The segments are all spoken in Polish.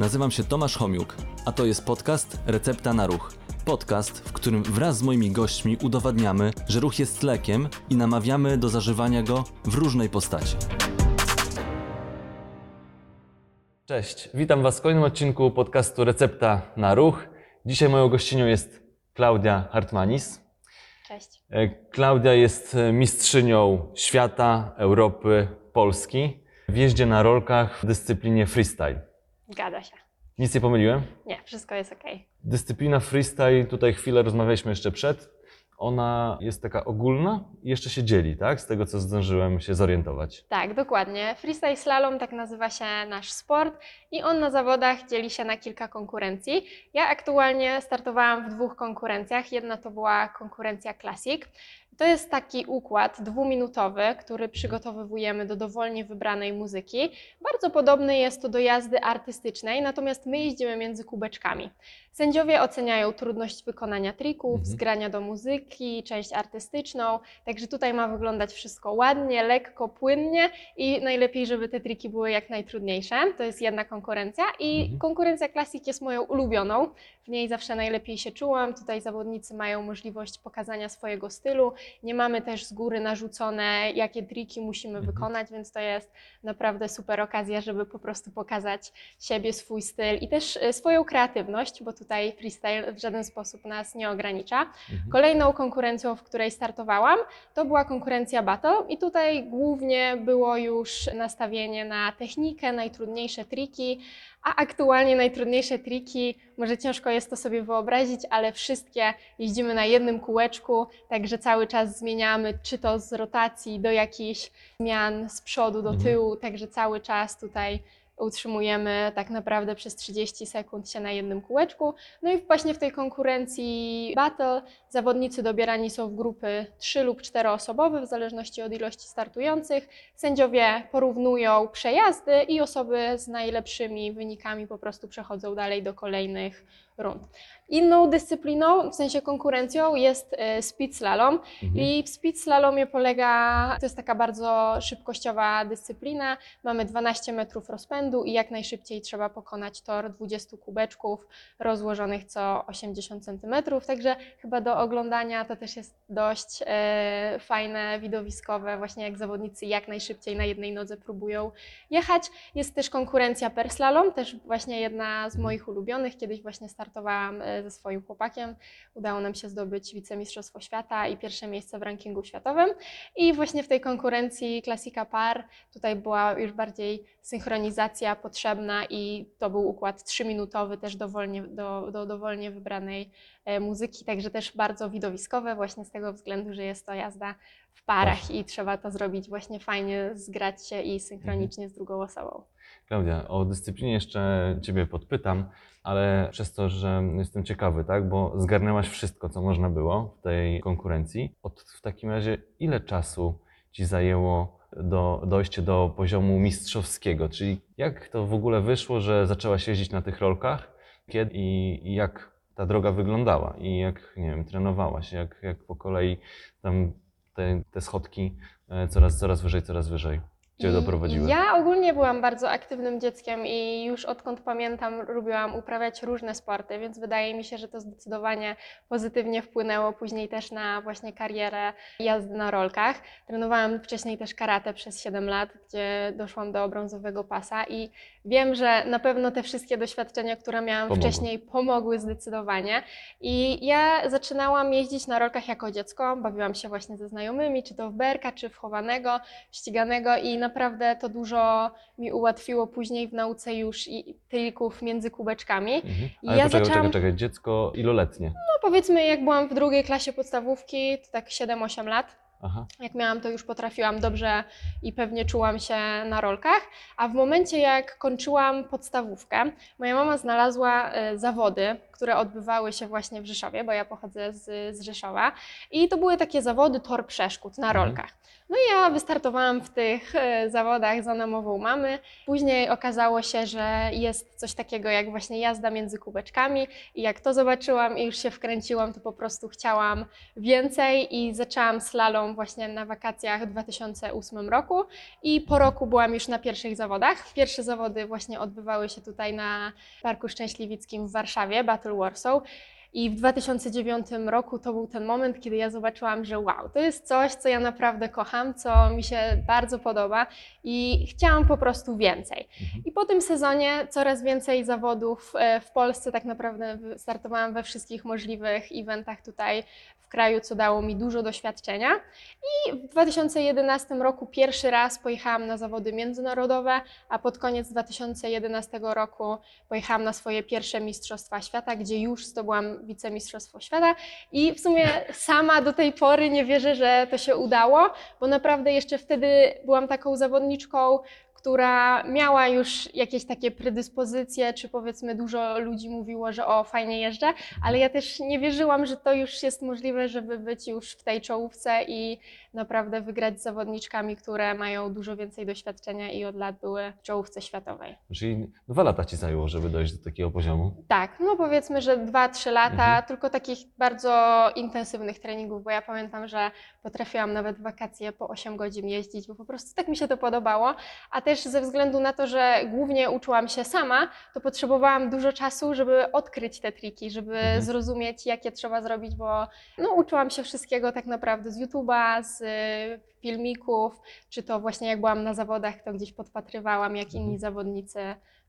Nazywam się Tomasz Homiuk, a to jest podcast Recepta na Ruch. Podcast, w którym wraz z moimi gośćmi udowadniamy, że ruch jest lekiem i namawiamy do zażywania go w różnej postaci. Cześć, witam Was w kolejnym odcinku podcastu Recepta na Ruch. Dzisiaj moją gościnią jest Klaudia Hartmanis. Cześć. E, Klaudia jest e, mistrzynią świata, Europy, Polski w jeździe na rolkach w dyscyplinie freestyle. Zgadza się. Nic nie pomyliłem? Nie, wszystko jest ok. Dyscyplina freestyle, tutaj chwilę rozmawialiśmy jeszcze przed, ona jest taka ogólna i jeszcze się dzieli, tak? Z tego, co zdążyłem się zorientować. Tak, dokładnie. Freestyle slalom tak nazywa się nasz sport i on na zawodach dzieli się na kilka konkurencji. Ja aktualnie startowałam w dwóch konkurencjach. Jedna to była konkurencja Classic. To jest taki układ dwuminutowy, który przygotowujemy do dowolnie wybranej muzyki. Bardzo podobny jest to do jazdy artystycznej, natomiast my jeździmy między kubeczkami. Sędziowie oceniają trudność wykonania trików, Mhm. zgrania do muzyki, część artystyczną, także tutaj ma wyglądać wszystko ładnie, lekko, płynnie i najlepiej, żeby te triki były jak najtrudniejsze. To jest jedna konkurencja i Mhm. konkurencja Classic jest moją ulubioną. Niej zawsze najlepiej się czułam. Tutaj zawodnicy mają możliwość pokazania swojego stylu. Nie mamy też z góry narzucone, jakie triki musimy Mhm. wykonać, więc to jest naprawdę super okazja, żeby po prostu pokazać siebie, swój styl i też e, swoją kreatywność, bo tutaj freestyle w żaden sposób nas nie ogranicza. Mhm. Kolejną konkurencją, w której startowałam, to była konkurencja battle i tutaj głównie było już nastawienie na technikę, najtrudniejsze triki, a aktualnie najtrudniejsze triki, może ciężko jest to sobie wyobrazić, ale wszystkie jeździmy na jednym kółeczku, także cały czas zmieniamy, czy to z rotacji do jakichś zmian z przodu do Mhm. tyłu, także cały czas tutaj utrzymujemy tak naprawdę przez 30 sekund się na jednym kółeczku. No i właśnie w tej konkurencji battle zawodnicy dobierani są w grupy 3 lub 4 osobowe w zależności od ilości startujących. Sędziowie porównują przejazdy i osoby z najlepszymi wynikami po prostu przechodzą dalej do kolejnych rund. Inną dyscypliną, w sensie konkurencją jest e, speed slalom. Mhm. I w speed slalomie polega, to jest taka bardzo szybkościowa dyscyplina. Mamy 12 metrów rozpędu i jak najszybciej trzeba pokonać tor 20 kubeczków rozłożonych co 80 centymetrów. Także chyba do oglądania to też jest dość e, fajne, widowiskowe, właśnie jak zawodnicy jak najszybciej na jednej nodze próbują jechać. Jest też konkurencja per slalom, też właśnie jedna z moich ulubionych. Kiedyś właśnie startowałam e, ze swoim chłopakiem. Udało nam się zdobyć wicemistrzostwo świata i pierwsze miejsce w rankingu światowym. I właśnie w tej konkurencji klasika par tutaj była już bardziej synchronizacja potrzebna i to był układ trzyminutowy też dowolnie, do, do dowolnie wybranej e, muzyki, także też bardzo widowiskowe właśnie z tego względu, że jest to jazda w parach i trzeba to zrobić właśnie fajnie, zgrać się i synchronicznie z drugą osobą. Klaudia, o dyscyplinie jeszcze Ciebie podpytam, ale przez to, że jestem ciekawy, tak, bo zgarnęłaś wszystko, co można było w tej konkurencji. Od, w takim razie, ile czasu Ci zajęło do, dojście do poziomu mistrzowskiego? Czyli jak to w ogóle wyszło, że zaczęłaś jeździć na tych rolkach? Kiedy i, i jak ta droga wyglądała? I jak, nie wiem, trenowałaś? Jak, jak po kolei tam te, te schodki e, coraz, coraz wyżej, coraz wyżej Cię I doprowadziły? Ja ogólnie byłam bardzo aktywnym dzieckiem i już odkąd pamiętam, lubiłam uprawiać różne sporty, więc wydaje mi się, że to zdecydowanie pozytywnie wpłynęło później też na właśnie karierę jazdy na rolkach. Trenowałam wcześniej też karate przez 7 lat, gdzie doszłam do brązowego pasa i wiem, że na pewno te wszystkie doświadczenia, które miałam Pomogły. wcześniej, pomogły zdecydowanie. I ja zaczynałam jeździć na rolkach jako dziecko, bawiłam się właśnie ze znajomymi, czy to w berka, czy w chowanego, ściganego i naprawdę to dużo mi ułatwiło później w nauce już i trików między kubeczkami. Mhm. Ale ja poczekaj, zaczęłam- poczekaj, czekaj, dziecko iloletnie. No powiedzmy, jak byłam w drugiej klasie podstawówki, to tak 7-8 lat. Aha. Jak miałam, to już potrafiłam dobrze i pewnie czułam się na rolkach. A w momencie, jak kończyłam podstawówkę, moja mama znalazła e, zawody, które odbywały się właśnie w Rzeszowie, bo ja pochodzę z, z Rzeszowa. I to były takie zawody tor przeszkód na Mhm. rolkach. No i ja wystartowałam w tych e, zawodach za namową mamy. Później okazało się, że jest coś takiego jak właśnie jazda między kubeczkami i jak to zobaczyłam i już się wkręciłam, to po prostu chciałam więcej i zaczęłam slalom właśnie na wakacjach w 2008 roku i po roku byłam już na pierwszych zawodach. Pierwsze zawody właśnie odbywały się tutaj na Parku Szczęśliwickim w Warszawie, Battle Warsaw. I w 2009 roku to był ten moment, kiedy ja zobaczyłam, że wow, to jest coś, co ja naprawdę kocham, co mi się bardzo podoba i chciałam po prostu więcej. Mhm. I po tym sezonie coraz więcej zawodów e, w Polsce, tak naprawdę startowałam we wszystkich możliwych eventach tutaj w kraju, co dało mi dużo doświadczenia. I w 2011 roku pierwszy raz pojechałam na zawody międzynarodowe, a pod koniec 2011 roku pojechałam na swoje pierwsze Mistrzostwa Świata, gdzie już zdobyłam wicemistrzostwo świata. I w sumie sama do tej pory nie wierzę, że to się udało, bo naprawdę jeszcze wtedy byłam taką zawodniczką, która miała już jakieś takie predyspozycje, czy powiedzmy dużo ludzi mówiło, że o, fajnie jeżdżę, ale ja też nie wierzyłam, że to już jest możliwe, żeby być już w tej czołówce i naprawdę wygrać z zawodniczkami, które mają dużo więcej doświadczenia i od lat były w czołówce światowej. Czyli dwa lata ci zajęło, żeby dojść do takiego poziomu. Tak, no powiedzmy, że 2-3 lata, Mhm. tylko takich bardzo intensywnych treningów, bo ja pamiętam, że potrafiłam nawet wakacje po 8 godzin jeździć, bo po prostu tak mi się to podobało, a też ze względu na to, że głównie uczyłam się sama, to potrzebowałam dużo czasu, żeby odkryć te triki, żeby Mhm. zrozumieć, jakie trzeba zrobić, bo no, uczyłam się wszystkiego tak naprawdę z YouTube'a, z y, filmików, czy to właśnie jak byłam na zawodach, to gdzieś podpatrywałam, jak inni Mhm. zawodnicy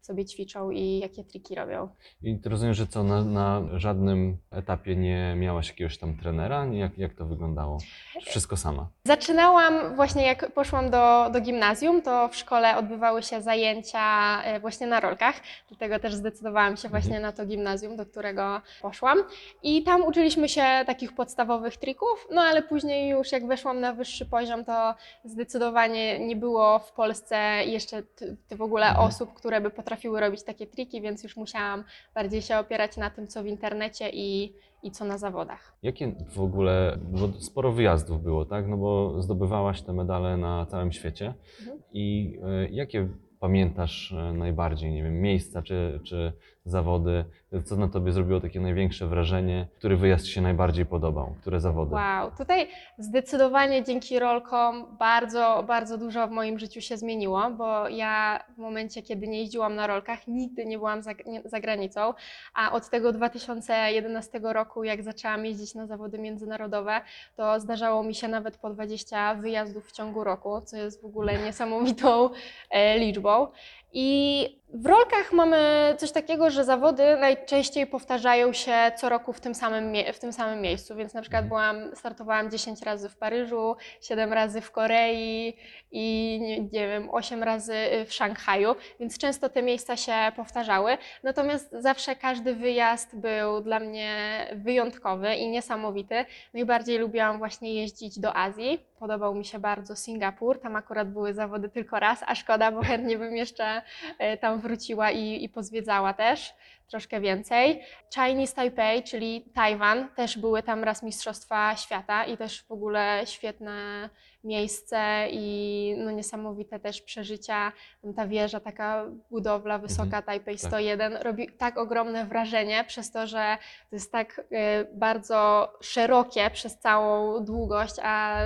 sobie ćwiczą i jakie triki robią. I ty rozumiem, że co, na, na żadnym etapie nie miałaś jakiegoś tam trenera? Jak, jak to wyglądało? Wszystko sama. Zaczynałam właśnie jak poszłam do, do gimnazjum, to w szkole odbywały się zajęcia e, właśnie na rolkach, dlatego też zdecydowałam się właśnie na to gimnazjum, do którego poszłam. I tam uczyliśmy się takich podstawowych trików, no ale później już jak weszłam na wyższy poziom, to zdecydowanie nie było w Polsce jeszcze t- t- w ogóle Mhm. osób, które by potrafiły robić takie triki, więc już musiałam bardziej się opierać na tym, co w internecie i, i co na zawodach. Jakie w ogóle, bo sporo wyjazdów było, tak? No bo zdobywałaś te medale na całym świecie. Mhm. I e, jakie pamiętasz e, najbardziej, nie wiem, miejsca czy, czy zawody? Co na tobie zrobiło takie największe wrażenie? Który wyjazd ci się najbardziej podobał? Które zawody? Wow, tutaj zdecydowanie dzięki rolkom bardzo, bardzo dużo w moim życiu się zmieniło, bo ja w momencie, kiedy nie jeździłam na rolkach, nigdy nie byłam za, nie, za granicą, a od tego 2011 roku, jak zaczęłam jeździć na zawody międzynarodowe, to zdarzało mi się nawet po 20 wyjazdów w ciągu roku, co jest w ogóle niesamowitą e, liczbą. I w rolkach mamy coś takiego, że zawody najczęściej powtarzają się co roku w tym samym, w tym samym miejscu, więc na przykład Mhm. byłam, startowałam 10 razy w Paryżu, 7 razy w Korei i nie, nie wiem, 8 razy w Szanghaju, więc często te miejsca się powtarzały. Natomiast zawsze każdy wyjazd był dla mnie wyjątkowy i niesamowity. Najbardziej lubiłam właśnie jeździć do Azji. Podobał mi się bardzo Singapur. Tam akurat były zawody tylko raz, a szkoda, bo chętnie bym jeszcze e, tam wróciła i, i pozwiedzała też troszkę więcej. Chinese Taipei, czyli Tajwan, też były tam raz Mistrzostwa Świata i też w ogóle świetne miejsce i no niesamowite też przeżycia. Ta wieża, taka budowla wysoka Mhm, Taipei tak. 101 robi tak ogromne wrażenie przez to, że to jest tak e, bardzo szerokie przez całą długość, a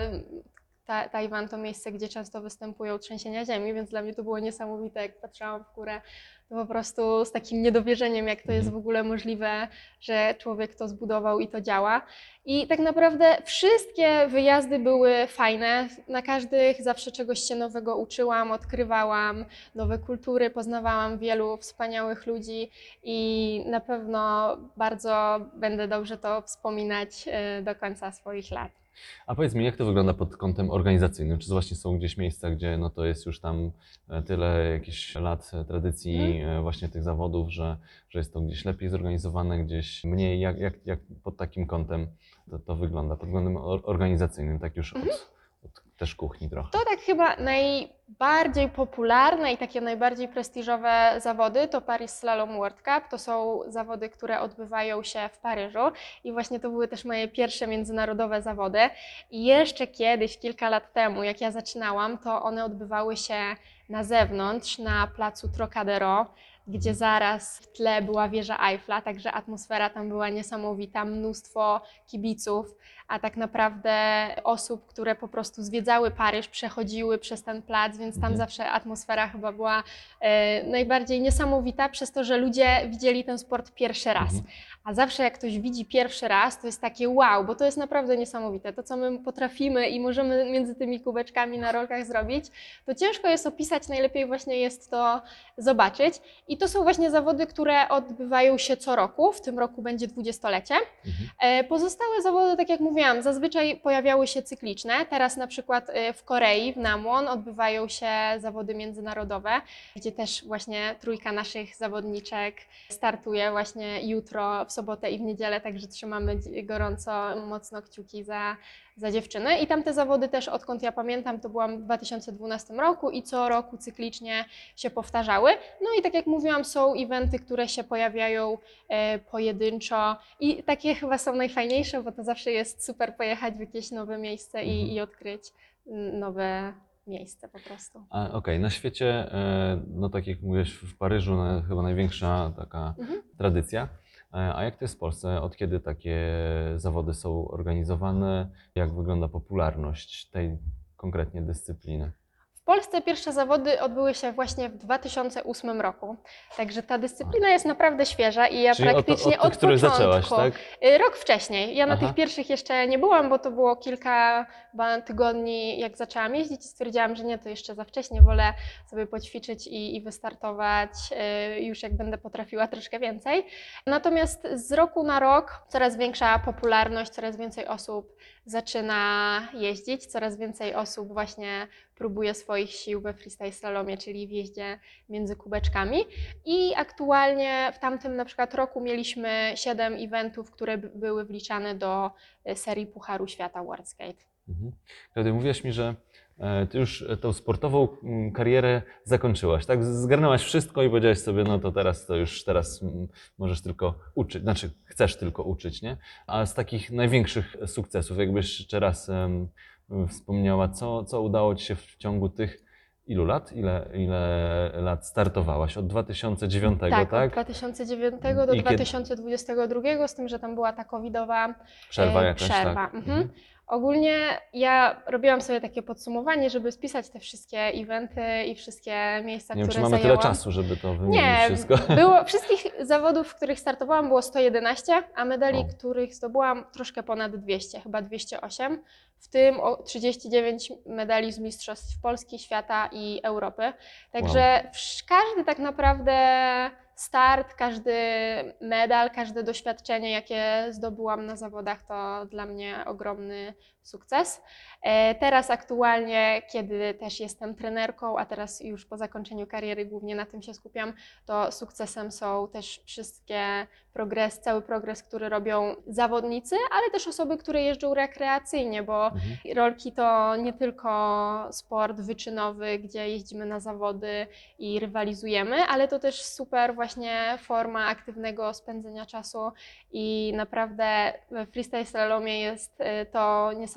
ta, Tajwan to miejsce, gdzie często występują trzęsienia ziemi, więc dla mnie to było niesamowite, jak patrzyłam w górę, to po prostu z takim niedowierzeniem, jak to jest w Mhm. ogóle możliwe, że człowiek to zbudował i to działa. I tak naprawdę wszystkie wyjazdy były fajne. Na każdych zawsze czegoś się nowego uczyłam, odkrywałam nowe kultury, poznawałam wielu wspaniałych ludzi i na pewno bardzo będę dobrze to wspominać e, do końca swoich lat. A powiedz mi, jak to wygląda pod kątem organizacyjnym? Czy właśnie są gdzieś miejsca, gdzie no to jest już tam e, tyle jakichś lat e, tradycji e, właśnie tych zawodów, że, że jest to gdzieś lepiej zorganizowane, gdzieś mniej? Jak, jak, jak pod takim kątem to, to wygląda? Pod względem or- organizacyjnym, tak już od, Od też kuchni trochę. To tak chyba najbardziej popularne i takie najbardziej prestiżowe zawody to Paris Slalom World Cup. To są zawody, które odbywają się w Paryżu i właśnie to były też moje pierwsze międzynarodowe zawody. I jeszcze kiedyś, kilka lat temu, jak ja zaczynałam, to one odbywały się na zewnątrz, na placu Trocadero, gdzie zaraz w tle była wieża Eiffla, także atmosfera tam była niesamowita, mnóstwo kibiców, a tak naprawdę osób, które po prostu zwiedzały Paryż, przechodziły przez ten plac, więc tam Mhm. zawsze atmosfera chyba była e, najbardziej niesamowita, przez to, że ludzie widzieli ten sport pierwszy raz. Mhm. A zawsze jak ktoś widzi pierwszy raz, to jest takie wow, bo to jest naprawdę niesamowite. To, co my potrafimy i możemy między tymi kubeczkami na rolkach zrobić, to ciężko jest opisać, najlepiej właśnie jest to zobaczyć. I to są właśnie zawody, które odbywają się co roku. W tym roku będzie dwudziestolecie. Mhm. E, Pozostałe zawody, tak jak mówiłam, zazwyczaj pojawiały się cykliczne. Teraz na przykład e, w Korei, w Namwon, odbywają się zawody międzynarodowe, gdzie też właśnie trójka naszych zawodniczek startuje właśnie jutro, w sobotę i w niedzielę, także trzymamy gorąco, mocno kciuki za, za dziewczyny. I tam te zawody też, odkąd ja pamiętam, to byłam w 2012 roku i co roku cyklicznie się powtarzały. No i tak jak mówiłam, są eventy, które się pojawiają e, pojedynczo i takie chyba są najfajniejsze, bo to zawsze jest super pojechać w jakieś nowe miejsce i, Mhm. i odkryć nowe miejsce po prostu. Okej, na świecie, e, no tak jak mówiłeś, w Paryżu na, chyba największa taka Mhm. tradycja. E, A jak to jest w Polsce? Od kiedy takie zawody są organizowane? Jak wygląda popularność tej konkretnie dyscypliny? Polsce pierwsze zawody odbyły się właśnie w 2008 roku, także ta dyscyplina jest naprawdę świeża i ja Czyli od, praktycznie od, od, tych, których początku, zaczęłaś, tak? Y, Rok wcześniej. Ja na Aha. tych pierwszych jeszcze nie byłam, bo to było kilka tygodni, jak zaczęłam jeździć i stwierdziłam, że nie, to jeszcze za wcześnie, wolę sobie poćwiczyć i, i wystartować y, już jak będę potrafiła troszkę więcej. Natomiast z roku na rok coraz większa popularność, coraz więcej osób zaczyna jeździć, coraz więcej osób właśnie próbuje swoich sił we freestyle slalomie, czyli w jeździe między kubeczkami. I aktualnie w tamtym na przykład roku mieliśmy 7 eventów, które by- były wliczane do e, serii Pucharu Świata WorldSkate. Mhm. Klaudia, mówiłaś mi, że ty już tą sportową mm, karierę zakończyłaś, tak? Zgarnęłaś wszystko i powiedziałaś sobie, no to teraz to już teraz mm, możesz tylko uczyć, znaczy chcesz tylko uczyć, nie? A z takich największych sukcesów, jakbyś jeszcze raz em, wspomniała, co, co udało ci się w ciągu tych ilu lat? Ile, ile lat startowałaś? Od 2009, tak? tak, od 2009 do I kiedy- 2022, z tym, że tam była ta covidowa Przerwa e, jakaś, przerwa. tak? Mhm. Ogólnie ja robiłam sobie takie podsumowanie, żeby spisać te wszystkie eventy i wszystkie miejsca, Nie wiem, które czy mamy zajęłam. tyle czasu, żeby to wymienić Nie, wszystko. było, wszystkich zawodów, w których startowałam było 111, a medali, O. których zdobyłam troszkę ponad 200, chyba 208, w tym o 39 medali z Mistrzostw Polski, Świata i Europy. Także wsz- każdy tak naprawdę start, każdy medal, każde doświadczenie, jakie zdobyłam na zawodach, to dla mnie ogromny sukces. E, Teraz aktualnie, kiedy też jestem trenerką, a teraz już po zakończeniu kariery głównie na tym się skupiam, to sukcesem są też wszystkie progres, cały progres, który robią zawodnicy, ale też osoby, które jeżdżą rekreacyjnie, bo Mhm. rolki to nie tylko sport wyczynowy, gdzie jeździmy na zawody i rywalizujemy, ale to też super właśnie forma aktywnego spędzenia czasu i naprawdę we freestyle slalomie jest y, to niesamowite,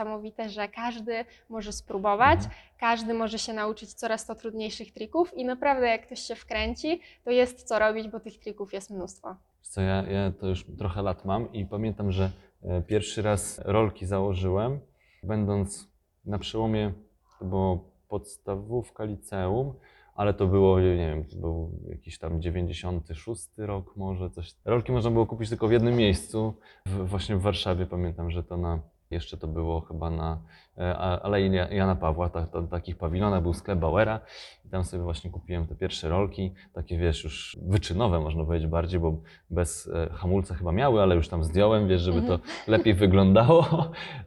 że każdy może spróbować, Mhm. każdy może się nauczyć coraz to trudniejszych trików i naprawdę jak ktoś się wkręci, to jest co robić, bo tych trików jest mnóstwo. Wiesz Co ja, ja to już trochę lat mam i pamiętam, że e, pierwszy raz rolki założyłem, będąc na przełomie, to było podstawówka liceum, ale to było, nie wiem, to był jakiś tam 96 rok może, coś. Rolki można było kupić tylko w jednym miejscu, w, właśnie w Warszawie, pamiętam, że to na, jeszcze to było chyba na e, Alei Ja- Jana Pawła, ta, ta, takich pawilonach był sklep Bauera i tam sobie właśnie kupiłem te pierwsze rolki, takie wiesz, już wyczynowe można powiedzieć bardziej, bo bez e, hamulca chyba miały, ale już tam zdjąłem, wiesz, żeby to lepiej wyglądało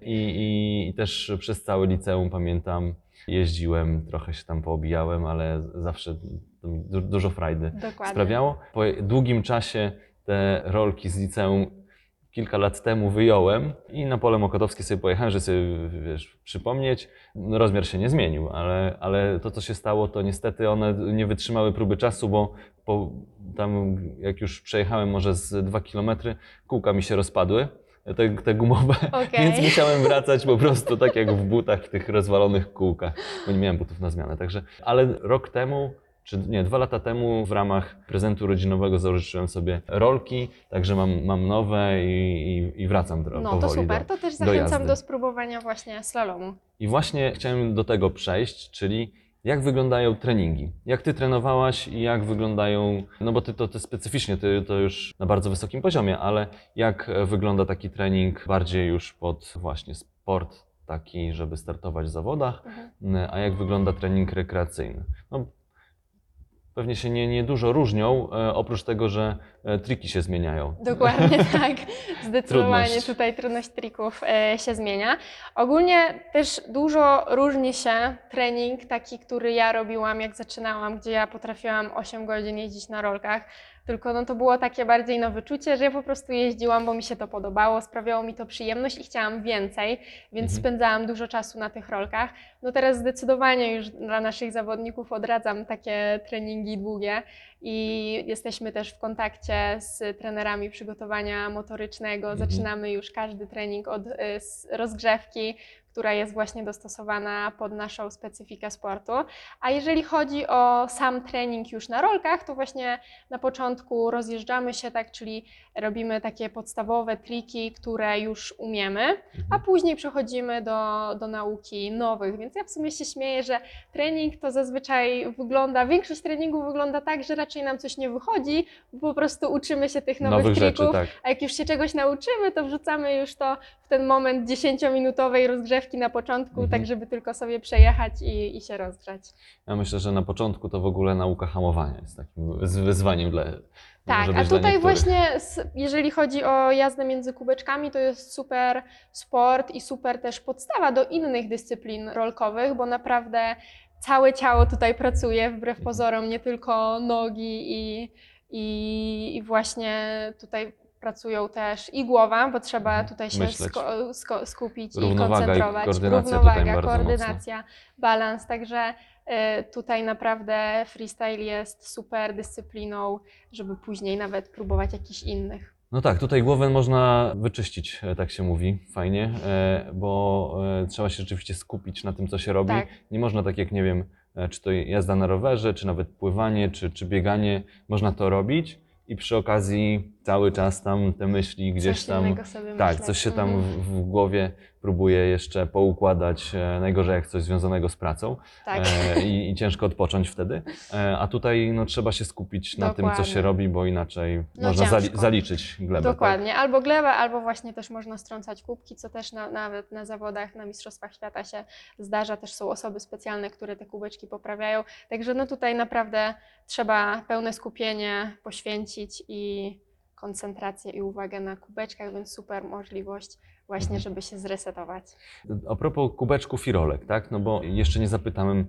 I, i, i też przez całe liceum pamiętam, jeździłem, trochę się tam poobijałem, ale zawsze dużo frajdy Dokładnie. sprawiało. Po długim czasie te rolki z liceum kilka lat temu wyjąłem i na pole mokotowskie sobie pojechałem, żeby sobie wiesz, przypomnieć. No, rozmiar się nie zmienił, ale, ale to, co się stało, to niestety one nie wytrzymały próby czasu, bo po, tam jak już przejechałem może z dwa kilometry, kółka mi się rozpadły, te, te gumowe, Okej. więc musiałem wracać po prostu tak jak w butach, w tych rozwalonych kółkach, bo nie miałem butów na zmianę. Także, ale rok temu, czy nie, dwa lata temu w ramach prezentu rodzinowego zażyczyłem sobie rolki, także mam, mam nowe i, i, i wracam do, No powoli to super, do, to też do zachęcam jazdy. do spróbowania właśnie slalomu. I właśnie chciałem do tego przejść, czyli jak wyglądają treningi? Jak ty trenowałaś i jak wyglądają, no bo ty to, ty specyficznie, ty to już na bardzo wysokim poziomie, ale jak wygląda taki trening bardziej już pod właśnie sport taki, żeby startować w zawodach, Mhm. a jak wygląda trening rekreacyjny? No, pewnie się nie, nie dużo różnią, e, oprócz tego, że triki się zmieniają. Dokładnie tak. Zdecydowanie Trudność. tutaj trudność trików e, się zmienia. Ogólnie też dużo różni się trening taki, który ja robiłam, jak zaczynałam, gdzie ja potrafiłam 8 godzin jeździć na rolkach. Tylko no to było takie bardziej na wyczucie, że ja po prostu jeździłam, bo mi się to podobało, sprawiało mi to przyjemność i chciałam więcej, więc Mhm. spędzałam dużo czasu na tych rolkach. No teraz zdecydowanie już dla naszych zawodników odradzam takie treningi długie i jesteśmy też w kontakcie z trenerami przygotowania motorycznego. Mhm. Zaczynamy już każdy trening od y, rozgrzewki, która jest właśnie dostosowana pod naszą specyfikę sportu. A jeżeli chodzi o sam trening już na rolkach, to właśnie na początku rozjeżdżamy się tak, czyli robimy takie podstawowe triki, które już umiemy, a Mhm. później przechodzimy do, do nauki nowych. Więc ja w sumie się śmieję, że trening to zazwyczaj wygląda, większość treningu wygląda tak, że raczej nam coś nie wychodzi, bo po prostu uczymy się tych nowych, Nowych trików. rzeczy, tak. A jak już się czegoś nauczymy, to wrzucamy już to ten moment 10-minutowej rozgrzewki na początku, Mhm. tak żeby tylko sobie przejechać i, i się rozgrzać. Ja myślę, że na początku to w ogóle nauka hamowania jest takim wyzwaniem dla. Tak, a tutaj właśnie, jeżeli chodzi o jazdę między kubeczkami, to jest super sport i super też podstawa do innych dyscyplin rolkowych, bo naprawdę całe ciało tutaj pracuje, wbrew pozorom, nie tylko nogi i, i, i właśnie tutaj pracują też i głowa, bo trzeba Mhm. tutaj się sko- sko- skupić i Równowaga i koncentrować. koordynacja tutaj Równowaga, koordynacja, balans, także y, tutaj naprawdę freestyle jest super dyscypliną, żeby później nawet próbować jakichś innych. No tak, tutaj głowę można wyczyścić, e, tak się mówi, fajnie, e, bo e, trzeba się rzeczywiście skupić na tym, co się robi. Tak. Nie można tak jak, nie wiem, czy to jazda na rowerze, czy nawet pływanie, czy, czy bieganie, można to robić i przy okazji cały czas tam te myśli gdzieś coś tam. Tak, myśleć. coś się tam Mhm. w, w głowie próbuje jeszcze poukładać, e, najgorzej jak coś związanego z pracą Tak. e, i, i ciężko odpocząć wtedy. E, a tutaj no, trzeba się skupić na tym, co się Dokładnie. robi, bo inaczej No można zali- zaliczyć glebę. Tak? Dokładnie, albo glebę, albo właśnie też można strącać kubki, co też na, nawet na zawodach, na Mistrzostwach Świata się zdarza. Też są osoby specjalne, które te kubeczki poprawiają. Także no tutaj naprawdę trzeba pełne skupienie poświęcić i koncentrację i uwagę na kubeczkach, więc super możliwość właśnie, żeby się zresetować. A propos kubeczków i rolek, tak? No bo jeszcze nie zapytałem,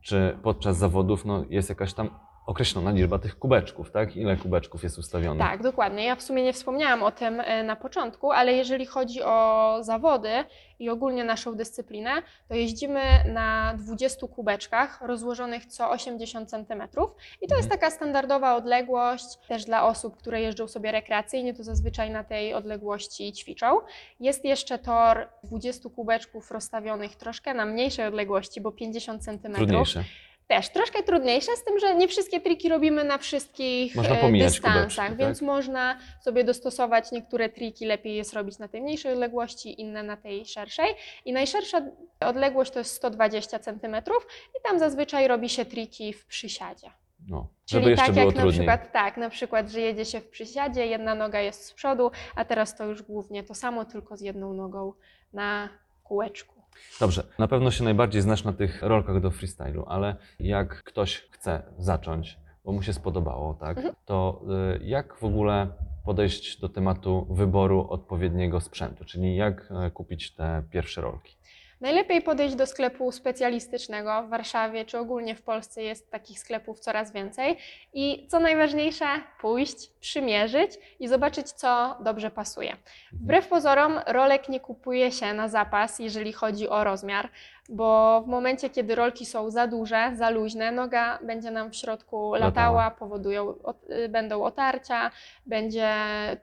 czy podczas zawodów no, jest jakaś tam określona liczba tych kubeczków, tak? Ile kubeczków jest ustawionych? Tak, dokładnie. Ja w sumie nie wspomniałam o tym e, na początku, ale jeżeli chodzi o zawody i ogólnie naszą dyscyplinę, to jeździmy na 20 kubeczkach rozłożonych co 80 cm. I to jest taka standardowa odległość też dla osób, które jeżdżą sobie rekreacyjnie, to zazwyczaj na tej odległości ćwiczą. Jest jeszcze tor 20 kubeczków rozstawionych troszkę na mniejszej odległości, bo 50 cm. Trudniejsze. Też troszkę trudniejsze, z tym, że nie wszystkie triki robimy na wszystkich Można e, pomijać dystansach, kubeczki, więc tak? można sobie dostosować niektóre triki, lepiej jest robić na tej mniejszej odległości, inne na tej szerszej. I najszersza odległość to jest 120 cm i tam zazwyczaj robi się triki w przysiadzie. No, Czyli żeby tak jak na trudniej. przykład, tak, na przykład, że jedzie się w przysiadzie, jedna noga jest z przodu, a teraz to już głównie to samo, tylko z jedną nogą na kółeczku. Dobrze, na pewno się najbardziej znasz na tych rolkach do freestylu, ale jak ktoś chce zacząć, bo mu się spodobało, tak, Mhm. to y, jak w ogóle podejść do tematu wyboru odpowiedniego sprzętu, czyli jak e, kupić te pierwsze rolki? Najlepiej podejść do sklepu specjalistycznego w Warszawie czy ogólnie w Polsce jest takich sklepów coraz więcej. I co najważniejsze, pójść, przymierzyć i zobaczyć, co dobrze pasuje. Wbrew pozorom, rolek nie kupuje się na zapas, jeżeli chodzi o rozmiar, bo w momencie, kiedy rolki są za duże, za luźne, noga będzie nam w środku latała, Latała. powodują, y, będą otarcia, będzie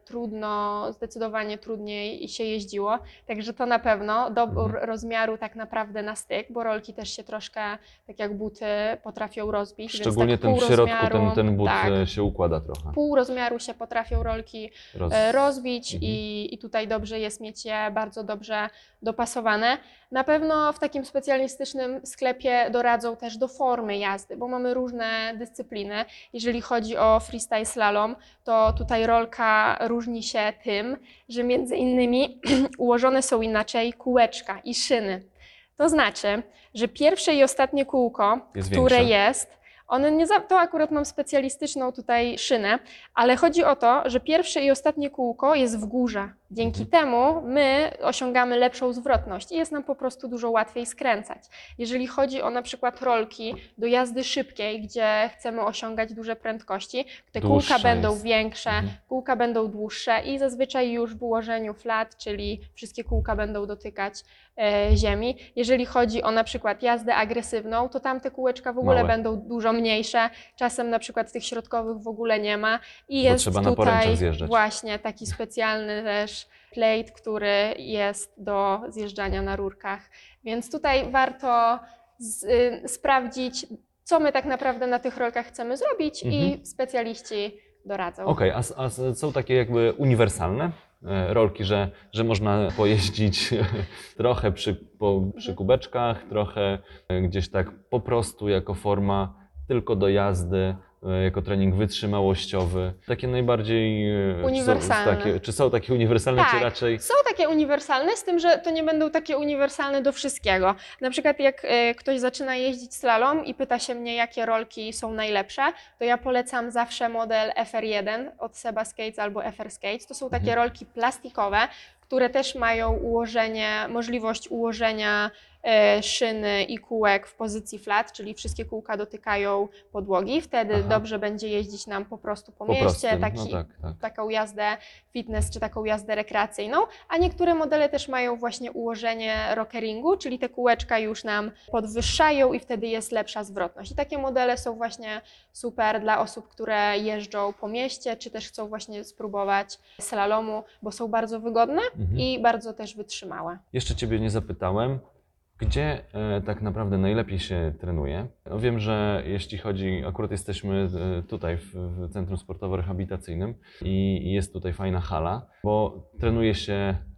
trudno, zdecydowanie trudniej się jeździło. Także to na pewno dobór Mhm. rozmiaru tak naprawdę na styk, bo rolki też się troszkę, tak jak buty, potrafią rozbić. Szczególnie tak ten w środku, ten, ten but tak, e, się układa trochę. pół rozmiaru się potrafią rolki Roz... e, rozbić Mhm. i, i tutaj dobrze jest mieć je bardzo dobrze dopasowane. Na pewno w takim specjalistycznym sklepie doradzą też do formy jazdy, bo mamy różne dyscypliny. Jeżeli chodzi o freestyle slalom, to tutaj rolka różni się tym, że między innymi ułożone są inaczej kółeczka i szyny. To znaczy, że pierwsze i ostatnie kółko, Jest które większe. jest, one nie za, to akurat mam specjalistyczną tutaj szynę, ale chodzi o to, że pierwsze i ostatnie kółko jest w górze. Dzięki Mhm. temu my osiągamy lepszą zwrotność i jest nam po prostu dużo łatwiej skręcać. Jeżeli chodzi o na przykład rolki do jazdy szybkiej, gdzie chcemy osiągać duże prędkości, te kółka będą jest. większe, Mhm. kółka będą dłuższe i zazwyczaj już w ułożeniu flat, czyli wszystkie kółka będą dotykać e, ziemi. Jeżeli chodzi o na przykład jazdę agresywną, to tamte kółeczka w ogóle Małe. będą dużo mniejsze. Czasem na przykład tych środkowych w ogóle nie ma i Bo jest trzeba na tutaj poręczach zjeżdżać. właśnie taki specjalny też plate, który jest do zjeżdżania na rurkach. Więc tutaj warto z, y, sprawdzić, co my tak naprawdę na tych rolkach chcemy zrobić i Mhm. specjaliści doradzą. Okej, a, s- a są takie jakby uniwersalne e, rolki, że, że można pojeździć trochę przy, po, przy kubeczkach, trochę e, gdzieś tak po prostu jako forma tylko do jazdy, jako trening wytrzymałościowy. Takie najbardziej... e, czy są- Uniwersalne. Takie, czy są takie uniwersalne, czy Tak. raczej... Są takie uniwersalne, z tym, że to nie będą takie uniwersalne do wszystkiego. Na przykład jak e, ktoś zaczyna jeździć slalom i pyta się mnie, jakie rolki są najlepsze, to ja polecam zawsze model FR1 od Seba Skates albo FR Skates. To są takie Mhm. rolki plastikowe, które też mają ułożenie, możliwość ułożenia e, szyny i kółek w pozycji flat, czyli wszystkie kółka dotykają podłogi. Wtedy Aha. dobrze będzie jeździć nam po prostu po, Po mieście, prostu, taki, no tak, tak. taką jazdę fitness czy taką jazdę rekreacyjną, a niektóre modele też mają właśnie ułożenie rockeringu, czyli te kółeczka już nam podwyższają i wtedy jest lepsza zwrotność. I takie modele są właśnie super dla osób, które jeżdżą po mieście, czy też chcą właśnie spróbować slalomu, bo są bardzo wygodne Mhm. i bardzo też wytrzymałe. Jeszcze Ciebie nie zapytałem, gdzie e, tak naprawdę najlepiej się trenuje? No wiem, że jeśli chodzi, akurat jesteśmy e, tutaj w, Centrum Sportowo-Rehabilitacyjnym i jest tutaj fajna hala, bo trenuje się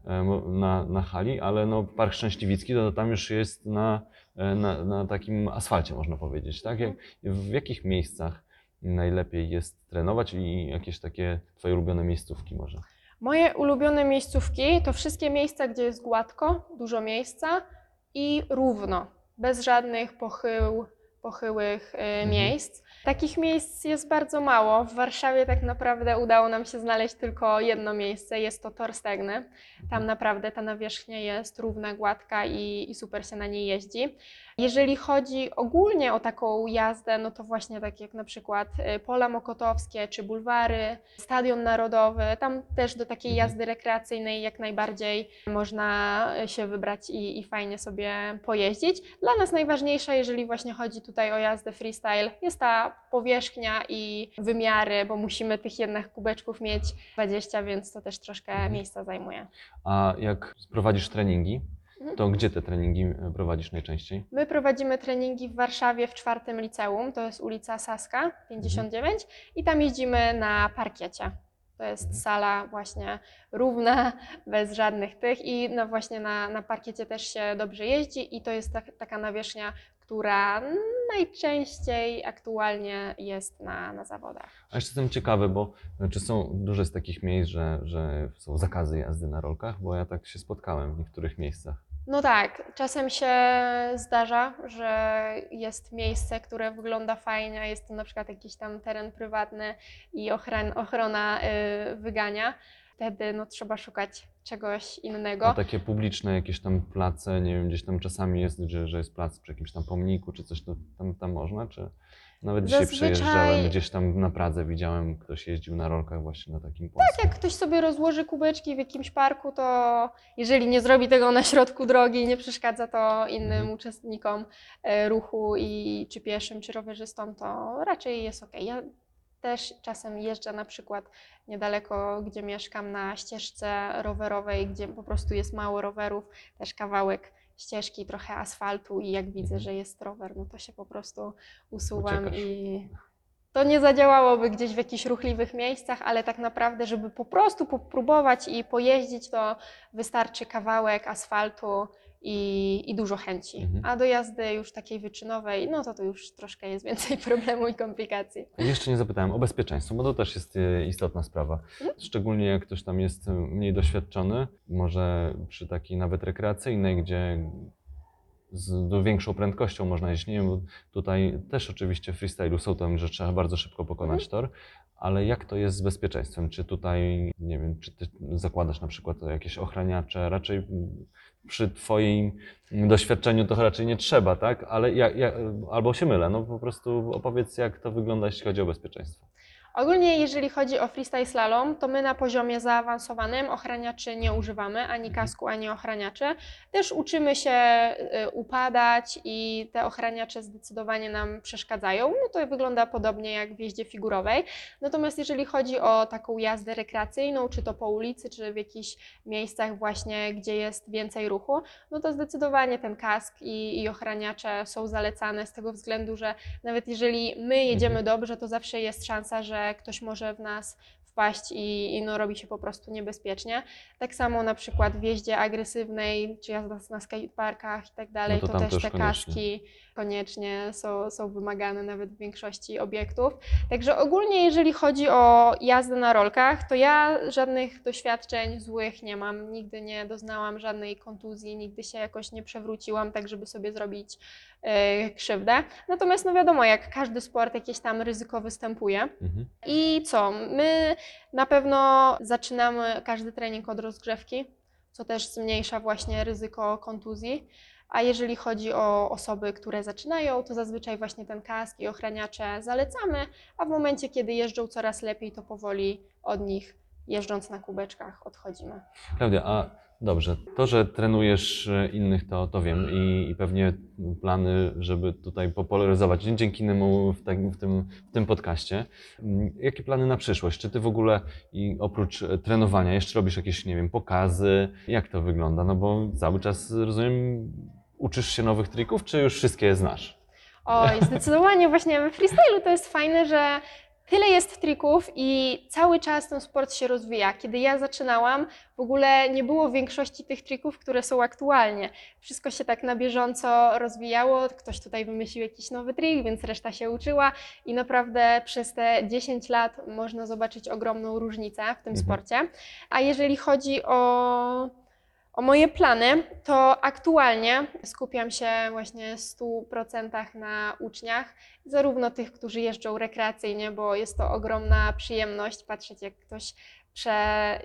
e, na, na hali, ale no Park Szczęśliwicki to tam już jest na, na, na takim asfalcie, można powiedzieć, tak? Jak, w jakich miejscach najlepiej jest trenować i jakieś takie Twoje ulubione miejscówki może? Moje ulubione miejscówki to wszystkie miejsca, gdzie jest gładko, dużo miejsca i równo, bez żadnych pochył, pochyłych y, miejsc. Takich miejsc jest bardzo mało. W Warszawie tak naprawdę udało nam się znaleźć tylko jedno miejsce, jest to Tor Stegny. Tam naprawdę ta nawierzchnia jest równa, gładka i, i super się na niej jeździ. Jeżeli chodzi ogólnie o taką jazdę, no to właśnie tak jak na przykład y, Pola Mokotowskie czy Bulwary, Stadion Narodowy, tam też do takiej Mhm. jazdy rekreacyjnej jak najbardziej można się wybrać i, i fajnie sobie pojeździć. Dla nas najważniejsza, jeżeli właśnie chodzi tutaj o jazdę freestyle, jest ta powierzchnia i wymiary, bo musimy tych jednak kubeczków mieć 20, więc to też troszkę Mhm. miejsca zajmuje. A jak prowadzisz treningi, Mhm. to gdzie te treningi e, prowadzisz najczęściej? My prowadzimy treningi w Warszawie w czwartym liceum, to jest ulica Saska 59 i tam jeździmy na parkiecie. To jest Mhm. sala właśnie równa, bez żadnych tych i no właśnie na, na parkiecie też się dobrze jeździ i to jest tak, taka nawierzchnia, która najczęściej aktualnie jest na, na zawodach. A jeszcze jestem ciekawy, bo czy są dużo jest takich miejsc, że, że są zakazy jazdy na rolkach? Bo ja tak się spotkałem w niektórych miejscach. No tak, czasem się zdarza, że jest miejsce, które wygląda fajnie, a jest to na przykład jakiś tam teren prywatny i ochrona y, wygania. Wtedy no, trzeba szukać czegoś innego. A takie publiczne jakieś tam place, nie wiem, gdzieś tam czasami jest, że, że jest plac przy jakimś tam pomniku czy coś, to tam, tam można, czy nawet dzisiaj Zazwyczaj- przejeżdżałem, gdzieś tam na Pradze widziałem, ktoś jeździł na rolkach właśnie na takim polskim. Jak ktoś sobie rozłoży kubeczki w jakimś parku, to jeżeli nie zrobi tego na środku drogi i nie przeszkadza to innym Mhm. uczestnikom e, ruchu i czy pieszym, czy rowerzystom, to raczej jest ok. Ja też czasem jeżdżę na przykład niedaleko, gdzie mieszkam, na ścieżce rowerowej, gdzie po prostu jest mało rowerów, też kawałek ścieżki, trochę asfaltu i jak widzę, Mhm. że jest rower, no to się po prostu usuwam Uciekasz. i to nie zadziałałoby gdzieś w jakichś ruchliwych miejscach, ale tak naprawdę, żeby po prostu popróbować i pojeździć, to wystarczy kawałek asfaltu i, i dużo chęci. Mhm. A do jazdy już takiej wyczynowej, no to to już troszkę jest więcej problemu i komplikacji. Jeszcze nie zapytałem o bezpieczeństwo, bo to też jest e, istotna sprawa. Mhm. Szczególnie jak ktoś tam jest e, mniej doświadczony, może przy takiej nawet rekreacyjnej, gdzie z większą prędkością można jeździć. Nie wiem, bo tutaj też oczywiście w freestylu są tam, że trzeba bardzo szybko pokonać tor, ale jak to jest z bezpieczeństwem? Czy tutaj, nie wiem, czy ty zakładasz na przykład jakieś ochraniacze? Raczej mm, przy twoim doświadczeniu to raczej nie trzeba, tak? Ale ja, ja, albo się mylę, no po prostu opowiedz jak to wygląda, jeśli chodzi o bezpieczeństwo. Ogólnie jeżeli chodzi o freestyle slalom, to my na poziomie zaawansowanym ochraniaczy nie używamy, ani kasku, ani ochraniaczy. Też uczymy się y, upadać i te ochraniacze zdecydowanie nam przeszkadzają. No to wygląda podobnie jak w jeździe figurowej. Natomiast jeżeli chodzi o taką jazdę rekreacyjną, czy to po ulicy, czy w jakichś miejscach właśnie, gdzie jest więcej ruchu, no to zdecydowanie ten kask i, i ochraniacze są zalecane z tego względu, że nawet jeżeli my jedziemy Mhm. dobrze, to zawsze jest szansa, że ktoś może w nas wpaść i, i no, robi się po prostu niebezpiecznie. Tak samo na przykład w jeździe agresywnej, czy jazda na skateparkach i tak dalej, No to to, też też te koniecznie. kaski koniecznie są, są wymagane nawet w większości obiektów. Także ogólnie jeżeli chodzi o jazdę na rolkach, to ja żadnych doświadczeń złych nie mam. Nigdy nie doznałam żadnej kontuzji, nigdy się jakoś nie przewróciłam, tak żeby sobie zrobić krzywdę. Natomiast no wiadomo, jak każdy sport, jakieś tam ryzyko występuje. Mhm. I co? My na pewno zaczynamy każdy trening od rozgrzewki, co też zmniejsza właśnie ryzyko kontuzji. A jeżeli chodzi o osoby, które zaczynają, to zazwyczaj właśnie ten kask i ochraniacze zalecamy, a w momencie, kiedy jeżdżą coraz lepiej, to powoli od nich jeżdżąc na kubeczkach odchodzimy. Klaudia, a dobrze, to, że trenujesz e, innych, to, to wiem i, i pewnie plany, żeby tutaj popularyzować dzięki niemu w, takim, w, tym, w tym podcaście. Mm, Jakie plany na przyszłość? Czy ty w ogóle i oprócz e, trenowania jeszcze robisz jakieś, nie wiem, pokazy? Jak to wygląda? No bo cały czas, rozumiem, uczysz się nowych trików, czy już wszystkie znasz? Oj, zdecydowanie właśnie we freestylu to jest fajne, że tyle jest trików i cały czas ten sport się rozwija. Kiedy ja zaczynałam, w ogóle nie było większości tych trików, które są aktualnie. Wszystko się tak na bieżąco rozwijało, ktoś tutaj wymyślił jakiś nowy trik, więc reszta się uczyła i naprawdę przez te 10 lat można zobaczyć ogromną różnicę w tym Mhm. sporcie. A jeżeli chodzi o o moje plany, to aktualnie skupiam się właśnie w 100% na uczniach, zarówno tych, którzy jeżdżą rekreacyjnie, bo jest to ogromna przyjemność patrzeć, jak ktoś prze,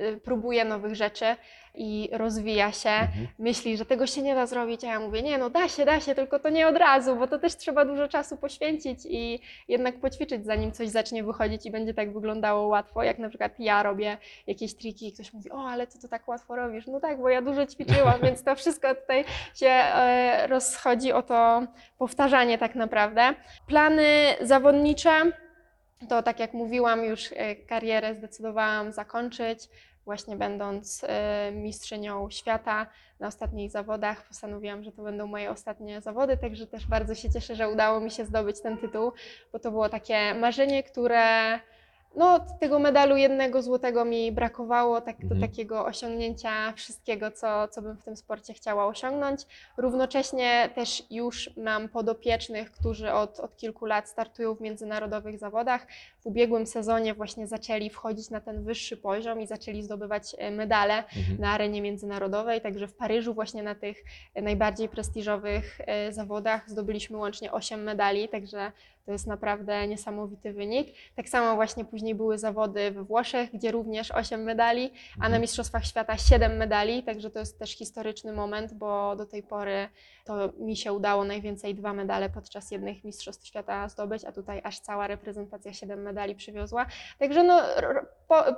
y, próbuje nowych rzeczy i rozwija się. Mhm. Myśli, że tego się nie da zrobić, a ja mówię, nie no da się, da się, tylko to nie od razu, bo to też trzeba dużo czasu poświęcić i jednak poćwiczyć, zanim coś zacznie wychodzić i będzie tak wyglądało łatwo, jak na przykład ja robię jakieś triki i ktoś mówi, o ale ty to tak łatwo robisz, no tak, bo ja dużo ćwiczyłam, więc to wszystko tutaj się e, rozchodzi o to powtarzanie tak naprawdę. Plany zawodnicze, to tak jak mówiłam, już e, karierę zdecydowałam zakończyć, właśnie będąc e, mistrzynią świata na ostatnich zawodach. Postanowiłam, że to będą moje ostatnie zawody, także też bardzo się cieszę, że udało mi się zdobyć ten tytuł, bo to było takie marzenie, które no, tego medalu jednego złotego mi brakowało, tak, do Mhm. takiego osiągnięcia wszystkiego, co, co bym w tym sporcie chciała osiągnąć. Równocześnie też już mam podopiecznych, którzy od, od kilku lat startują w międzynarodowych zawodach. W ubiegłym sezonie właśnie zaczęli wchodzić na ten wyższy poziom i zaczęli zdobywać e, medale Mhm. na arenie międzynarodowej. Także w Paryżu właśnie na tych e, najbardziej prestiżowych e, zawodach zdobyliśmy łącznie 8 medali, także to jest naprawdę niesamowity wynik. Tak samo właśnie później były zawody we Włoszech, gdzie również 8 medali, a na Mhm. Mistrzostwach Świata 7 medali, także to jest też historyczny moment, bo do tej pory to mi się udało najwięcej dwa medale podczas jednych Mistrzostw Świata zdobyć, a tutaj aż cała reprezentacja 7 medali przywiozła. Także no,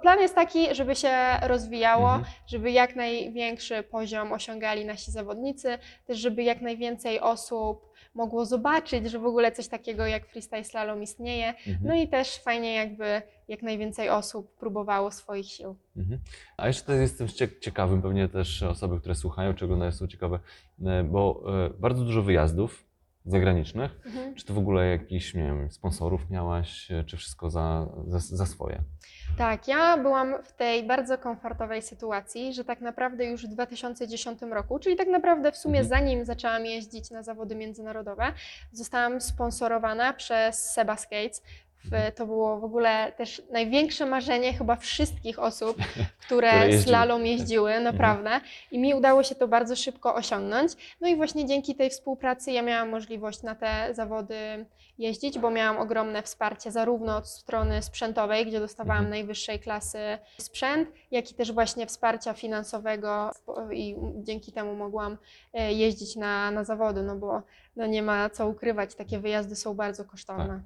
plan jest taki, żeby się rozwijało, Mhm. żeby jak największy poziom osiągali nasi zawodnicy, też żeby jak najwięcej osób mogło zobaczyć, że w ogóle coś takiego jak freestyle slalom istnieje. Mhm. No i też fajnie jakby jak najwięcej osób próbowało swoich sił. Mhm. A jeszcze jestem cie- ciekawym, pewnie też osoby, które słuchają czy oglądają są ciekawe, e, bo e, bardzo dużo wyjazdów zagranicznych. Mhm. Czy ty w ogóle jakichś, nie wiem, sponsorów miałaś, e, czy wszystko za, za, za swoje? Tak, ja byłam w tej bardzo komfortowej sytuacji, że tak naprawdę już w 2010 roku, czyli tak naprawdę w sumie Mhm. zanim zaczęłam jeździć na zawody międzynarodowe, zostałam sponsorowana przez Seba Skates. Mhm. To było w ogóle też największe marzenie chyba wszystkich osób, które, Które slalom jeździły, naprawdę. I mi udało się to bardzo szybko osiągnąć. No i właśnie dzięki tej współpracy ja miałam możliwość na te zawody jeździć, bo miałam ogromne wsparcie zarówno od strony sprzętowej, gdzie dostawałam Mhm. najwyższej klasy sprzęt, jak i też właśnie wsparcia finansowego i dzięki temu mogłam e, jeździć na, na zawody, no bo no nie ma co ukrywać, takie wyjazdy są bardzo kosztowne.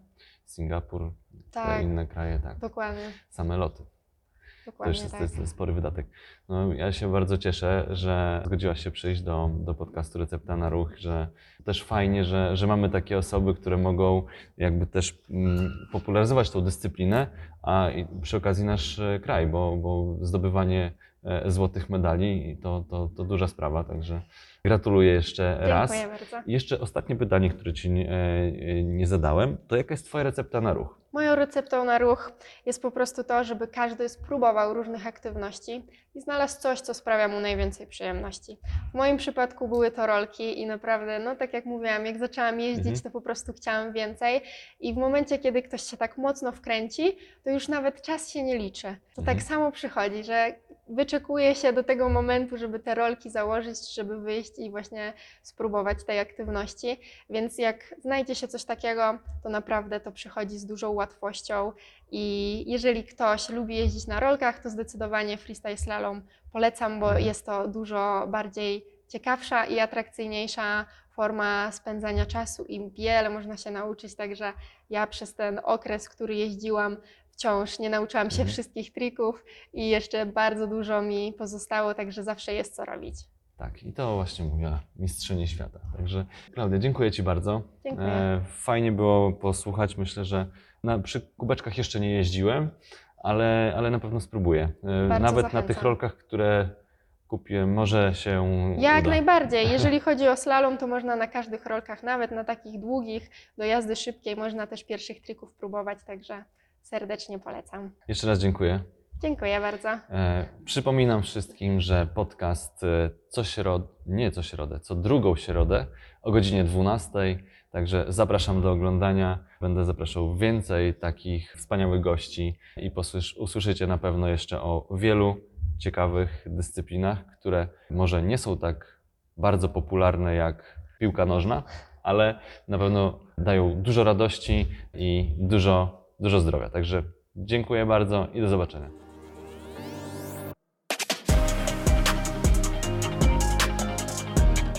Singapur, Tak, inne kraje, tak. dokładnie, Same loty. To dokładnie już jest, tak. to jest spory wydatek. No, ja się bardzo cieszę, że zgodziłaś się przyjść do, do podcastu Recepta na Ruch, że też fajnie, że, że mamy takie osoby, które mogą jakby też mm, popularyzować tą dyscyplinę, a przy okazji nasz e, kraj, bo, bo zdobywanie e, złotych medali to, to, to duża sprawa, także gratuluję jeszcze raz. Dziękuję bardzo. Jeszcze ostatnie pytanie, które Ci nie, e, nie zadałem, to jaka jest Twoja recepta na ruch? Moją receptą na ruch jest po prostu to, żeby każdy spróbował różnych aktywności i znalazł coś, co sprawia mu najwięcej przyjemności. W moim przypadku były to rolki i naprawdę, no tak jak mówiłam, jak zaczęłam jeździć, Mhm. to po prostu chciałam więcej i w momencie, kiedy ktoś się tak mocno wkręci, to już nawet czas się nie liczy. To Mhm. tak samo przychodzi, że wyczekuje się do tego momentu, żeby te rolki założyć, żeby wyjść i właśnie spróbować tej aktywności. Więc jak znajdzie się coś takiego, to naprawdę to przychodzi z dużą łatwością. I jeżeli ktoś lubi jeździć na rolkach, to zdecydowanie freestyle slalom polecam, bo Mhm. jest to dużo bardziej ciekawsza i atrakcyjniejsza forma spędzania czasu i wiele można się nauczyć. Także ja przez ten okres, który jeździłam, wciąż nie nauczyłam się Mhm. wszystkich trików i jeszcze bardzo dużo mi pozostało, także zawsze jest co robić. Tak, i to właśnie mówiła mistrzyni świata. Także Klaudia, dziękuję Ci bardzo. Dziękuję. E, fajnie było posłuchać. Myślę, że na, przy kubeczkach jeszcze nie jeździłem, ale, ale na pewno spróbuję. E, nawet na tych zachęcam. rolkach, które kupię, może się Jak uda. najbardziej. Jeżeli chodzi o slalom, to można na każdych rolkach, nawet na takich długich, do jazdy szybkiej, można też pierwszych trików próbować, także serdecznie polecam. Jeszcze raz dziękuję. Dziękuję bardzo. E, przypominam wszystkim, że podcast e, co środę, nie co środę, co drugą środę o godzinie 12. Także zapraszam do oglądania. Będę zapraszał więcej takich wspaniałych gości i posłysz, usłyszycie na pewno jeszcze o wielu ciekawych dyscyplinach, które może nie są tak bardzo popularne jak piłka nożna, ale na pewno dają dużo radości i dużo, dużo zdrowia. Także dziękuję bardzo i do zobaczenia.